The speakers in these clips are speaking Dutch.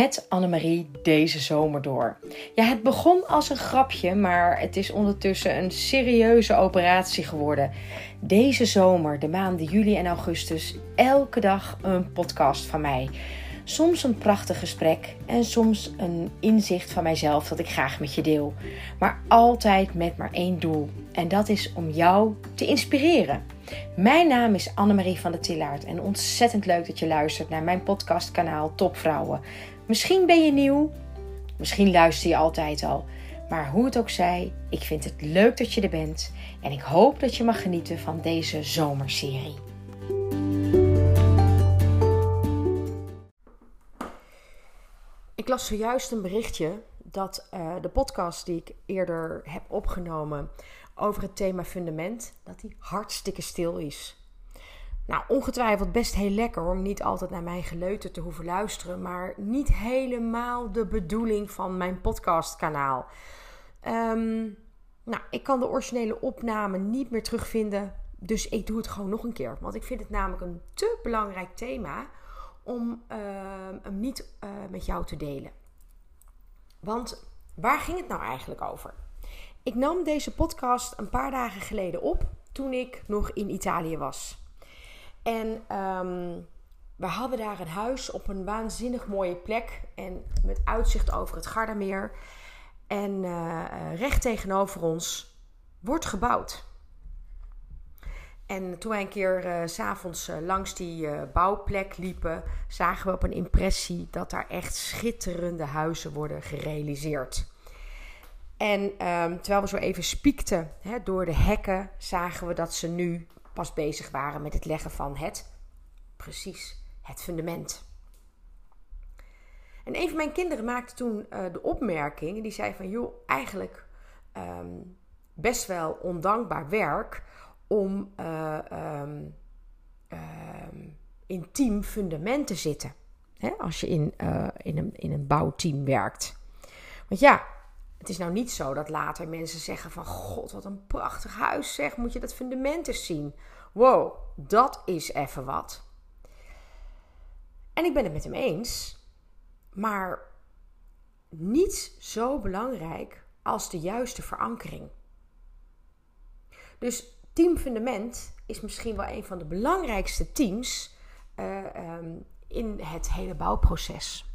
met Annemarie deze zomer door. Ja, het begon als een grapje, maar het is ondertussen een serieuze operatie geworden. Deze zomer, de maanden juli en augustus, elke dag een podcast van mij. Soms een prachtig gesprek en soms een inzicht van mijzelf dat ik graag met je deel. Maar altijd met maar één doel. En dat is om jou te inspireren. Mijn naam is Annemarie van der Tillaert en ontzettend leuk dat je luistert naar mijn podcastkanaal Topvrouwen. Misschien ben je nieuw, misschien luister je altijd al. Maar hoe het ook zij, ik vind het leuk dat je er bent en ik hoop dat je mag genieten van deze zomerserie. Ik las zojuist een berichtje dat uh, de podcast die ik eerder heb opgenomen over het thema fundament, dat die hartstikke stil is. Nou, ongetwijfeld best heel lekker om niet altijd naar mijn geleuter te hoeven luisteren, maar niet helemaal de bedoeling van mijn podcastkanaal. Um, nou, ik kan de originele opname niet meer terugvinden, dus ik doe het gewoon nog een keer. Want ik vind het namelijk een te belangrijk thema om uh, hem niet uh, met jou te delen. Want waar ging het nou eigenlijk over? Ik nam deze podcast een paar dagen geleden op toen ik nog in Italië was. En um, we hadden daar een huis op een waanzinnig mooie plek en met uitzicht over het Gardameer. En uh, recht tegenover ons wordt gebouwd. En toen wij een keer uh, s'avonds uh, langs die bouwplek liepen, zagen we op een impressie dat daar echt schitterende huizen worden gerealiseerd. En um, terwijl we zo even spiekten hè, door de hekken, zagen we dat ze nu pas bezig waren met het leggen van het, precies, het fundament. En een van mijn kinderen maakte toen de opmerking, die zei van, joh, eigenlijk um, best wel ondankbaar werk om uh, um, um, intiem fundament te zitten. Hè? Als je in, uh, in, een, in een bouwteam werkt. Want ja, het is nou niet zo dat later mensen zeggen van... God, wat een prachtig huis zeg, moet je dat fundament eens zien. Wow, dat is even wat. En ik ben het met hem eens. Maar niet zo belangrijk als de juiste verankering. Dus Team Fundament is misschien wel een van de belangrijkste teams uh, um, in het hele bouwproces.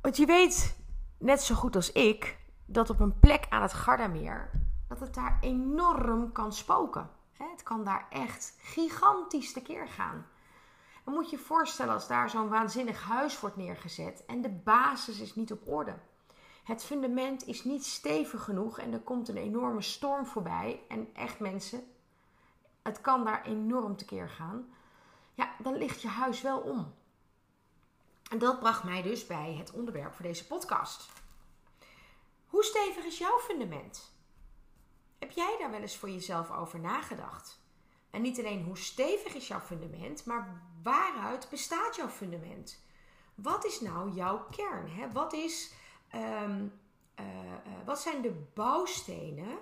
Want je weet net zo goed als ik dat op een plek aan het Gardameer dat het daar enorm kan spoken. Het kan daar echt gigantisch tekeer gaan. Dan moet je je voorstellen als daar zo'n waanzinnig huis wordt neergezet en de basis is niet op orde. Het fundament is niet stevig genoeg en er komt een enorme storm voorbij. En echt mensen, het kan daar enorm tekeer gaan. Ja, dan ligt je huis wel om. En dat bracht mij dus bij het onderwerp voor deze podcast. Hoe stevig is jouw fundament? Heb jij daar wel eens voor jezelf over nagedacht? En niet alleen hoe stevig is jouw fundament, maar waaruit bestaat jouw fundament? Wat is nou jouw kern? Hè? Wat is um, uh, uh, wat zijn de bouwstenen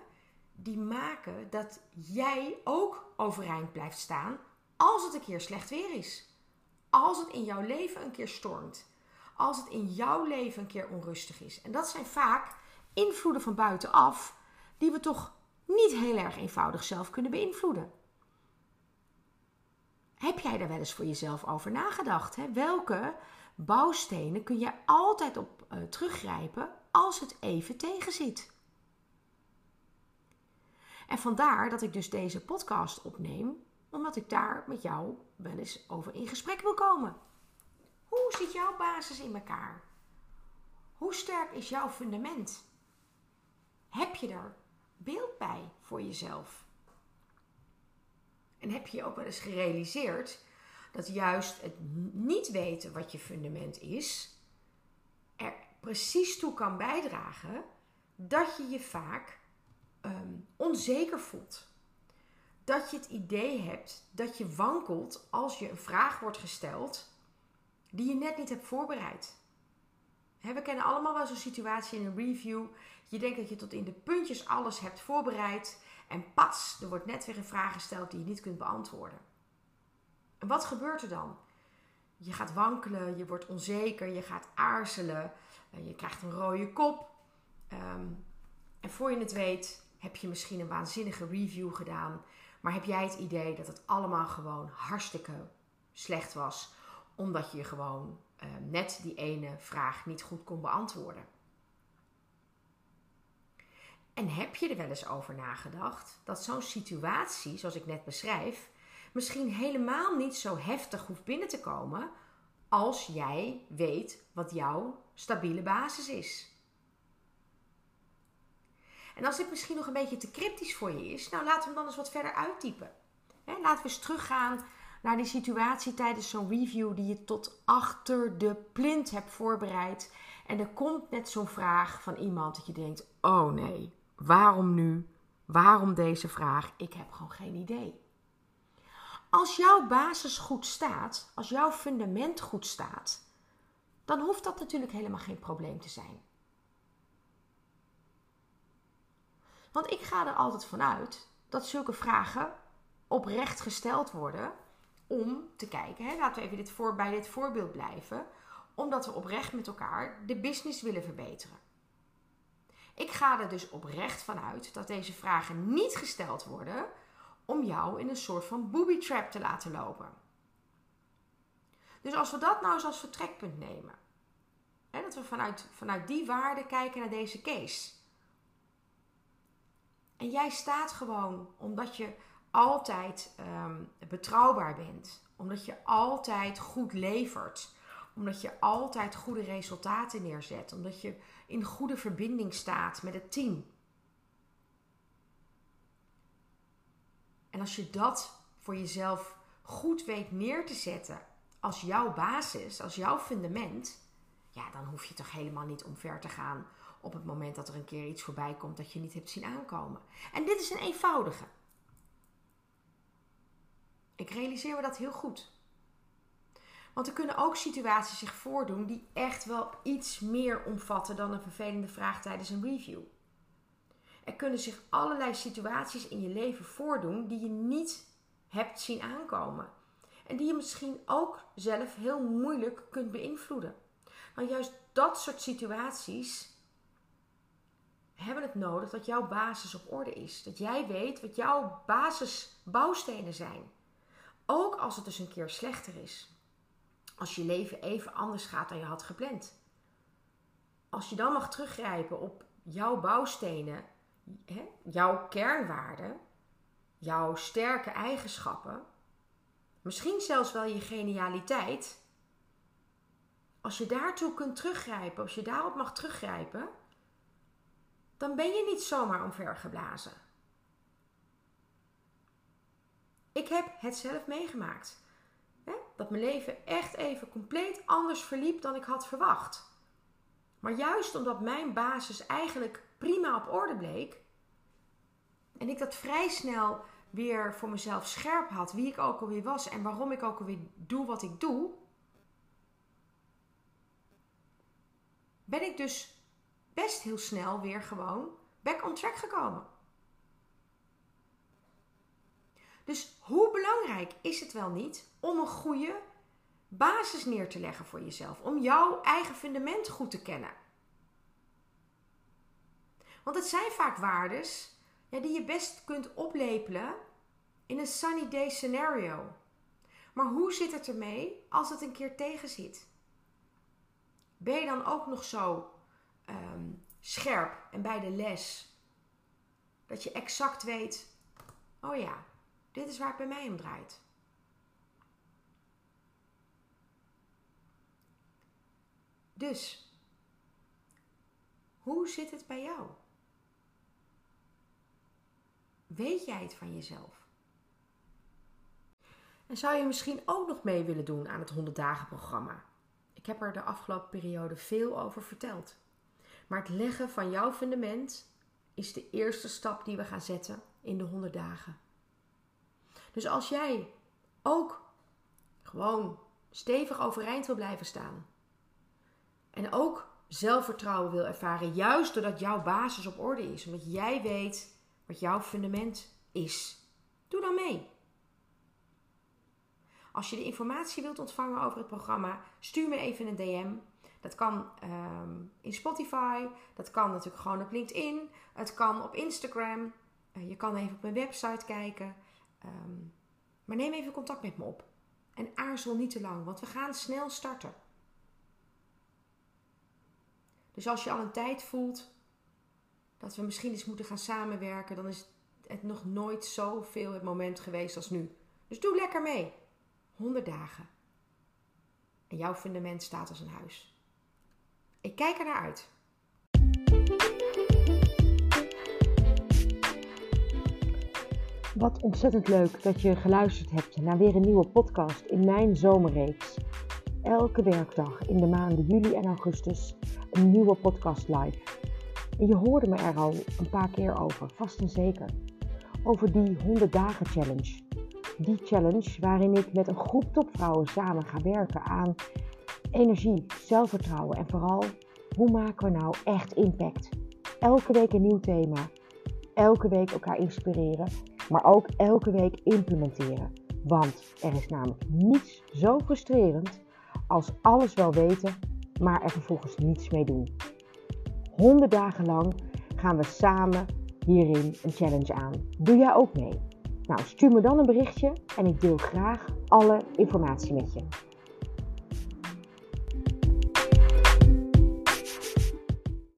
die maken dat jij ook overeind blijft staan als het een keer slecht weer is? Als het in jouw leven een keer stormt. Als het in jouw leven een keer onrustig is. En dat zijn vaak invloeden van buitenaf die we toch niet heel erg eenvoudig zelf kunnen beïnvloeden. Heb jij daar wel eens voor jezelf over nagedacht? Hè? Welke bouwstenen kun je altijd op uh, teruggrijpen als het even tegenzit. En vandaar dat ik dus deze podcast opneem, omdat ik daar met jou wel eens over in gesprek wil komen. Hoe zit jouw basis in elkaar? Hoe sterk is jouw fundament? Heb je er beeld bij voor jezelf? En heb je ook wel eens gerealiseerd dat juist het niet weten wat je fundament is, er precies toe kan bijdragen dat je je vaak um, onzeker voelt. Dat je het idee hebt dat je wankelt als je een vraag wordt gesteld die je net niet hebt voorbereid. we kennen allemaal wel zo'n situatie in een review. Je denkt dat je tot in de puntjes alles hebt voorbereid. En pas, er wordt net weer een vraag gesteld die je niet kunt beantwoorden. En wat gebeurt er dan? je gaat wankelen, je wordt onzeker, je gaat aarzelen, eh, je krijgt een rode kop. Ehm, en voor je het weet, heb je misschien een waanzinnige review gedaan. Maar heb jij het idee dat het allemaal gewoon hartstikke slecht was, omdat je gewoon uh, net die ene vraag niet goed kon beantwoorden? En heb je er wel eens over nagedacht dat zo'n situatie, zoals ik net beschrijf, misschien helemaal niet zo heftig hoeft binnen te komen als jij weet wat jouw stabiele basis is? En als dit misschien nog een beetje te cryptisch voor je is, nou laten we hem dan eens wat verder uittypen. laten we eens teruggaan naar die situatie tijdens zo'n review die je tot achter de plint hebt voorbereid. En er komt net zo'n vraag van iemand dat je denkt: oh nee, waarom nu? Waarom deze vraag? Ik heb gewoon geen idee. Als jouw basis goed staat, als jouw fundament goed staat, dan hoeft dat natuurlijk helemaal geen probleem te zijn. Want ik ga er altijd vanuit dat zulke vragen oprecht gesteld worden om te kijken. Hè, laten we even dit voor, bij dit voorbeeld blijven. Omdat we oprecht met elkaar de business willen verbeteren. Ik ga er dus oprecht vanuit dat deze vragen niet gesteld worden om jou in een soort van booby trap te laten lopen. Dus als we dat nou eens als vertrekpunt nemen, dat we vanuit, vanuit die waarde kijken naar deze case. En jij staat gewoon omdat je altijd um, betrouwbaar bent, omdat je altijd goed levert, omdat je altijd goede resultaten neerzet, omdat je in goede verbinding staat met het team. En als je dat voor jezelf goed weet neer te zetten als jouw basis, als jouw fundament, ja, dan hoef je toch helemaal niet omver te gaan op het moment dat er een keer iets voorbij komt dat je niet hebt zien aankomen. En dit is een eenvoudige. Ik realiseer me dat heel goed. Want er kunnen ook situaties zich voordoen die echt wel iets meer omvatten dan een vervelende vraag tijdens een review. Er kunnen zich allerlei situaties in je leven voordoen die je niet hebt zien aankomen. En die je misschien ook zelf heel moeilijk kunt beïnvloeden. Maar juist dat soort situaties hebben het nodig dat jouw basis op orde is. Dat jij weet wat jouw basisbouwstenen zijn. Ook als het dus een keer slechter is. Als je leven even anders gaat dan je had gepland. Als je dan mag teruggrijpen op jouw bouwstenen, hè, jouw kernwaarden, jouw sterke eigenschappen, misschien zelfs wel je genialiteit. Als je daartoe kunt teruggrijpen, als je daarop mag teruggrijpen, dan ben je niet zomaar omvergeblazen. Ik heb het zelf meegemaakt. Hè? Dat mijn leven echt even compleet anders verliep dan ik had verwacht. Maar juist omdat mijn basis eigenlijk prima op orde bleek. En ik dat vrij snel weer voor mezelf scherp had. Wie ik ook alweer was en waarom ik ook alweer doe wat ik doe. Ben ik dus best heel snel weer gewoon back on track gekomen. Dus hoe belangrijk is het wel niet om een goede basis neer te leggen voor jezelf? Om jouw eigen fundament goed te kennen. Want het zijn vaak waardes ja, die je best kunt oplepelen in een sunny day scenario. Maar hoe zit het ermee als het een keer tegen zit? Ben je dan ook nog zo ehm, scherp en bij de les dat je exact weet: oh ja, dit is waar het bij mij om draait. Dus, hoe zit het bij jou? Weet jij het van jezelf? En zou je misschien ook nog mee willen doen aan het 100 dagen programma? Ik heb er de afgelopen periode veel over verteld. Maar het leggen van jouw fundament is de eerste stap die we gaan zetten in de 100 dagen. Dus als jij ook gewoon stevig overeind wil blijven staan en ook zelfvertrouwen wil ervaren, juist doordat jouw basis op orde is, omdat jij weet wat jouw fundament is, doe dan mee. Als je de informatie wilt ontvangen over het programma, stuur me even een DM. Dat kan ehm, in Spotify, dat kan natuurlijk gewoon op LinkedIn, het kan op Instagram. Eh, je kan even op mijn website kijken. Ehm, maar neem even contact met me op. En aarzel niet te lang, want we gaan snel starten. Dus als je al een tijd voelt dat we misschien eens moeten gaan samenwerken, dan is het nog nooit zoveel het moment geweest als nu. Dus doe lekker mee. 100 dagen. En jouw fundament staat als een huis. Ik kijk er naar uit. Wat ontzettend leuk dat je geluisterd hebt naar weer een nieuwe podcast in mijn zomerreeks. Elke werkdag in de maanden juli en augustus een nieuwe podcast live. En je hoorde me er al een paar keer over, vast en zeker. Over die 100 dagen challenge. Die challenge waarin ik met een groep topvrouwen samen ga werken aan energie, zelfvertrouwen en vooral hoe maken we nou echt impact. Elke week een nieuw thema. Elke week elkaar inspireren, maar ook elke week implementeren. Want er is namelijk niets zo frustrerend als alles wel weten, maar er vervolgens niets mee doen. 100 dagen lang gaan we samen hierin een challenge aan. Doe jij ook mee? Nou, stuur me dan een berichtje en ik deel graag alle informatie met je.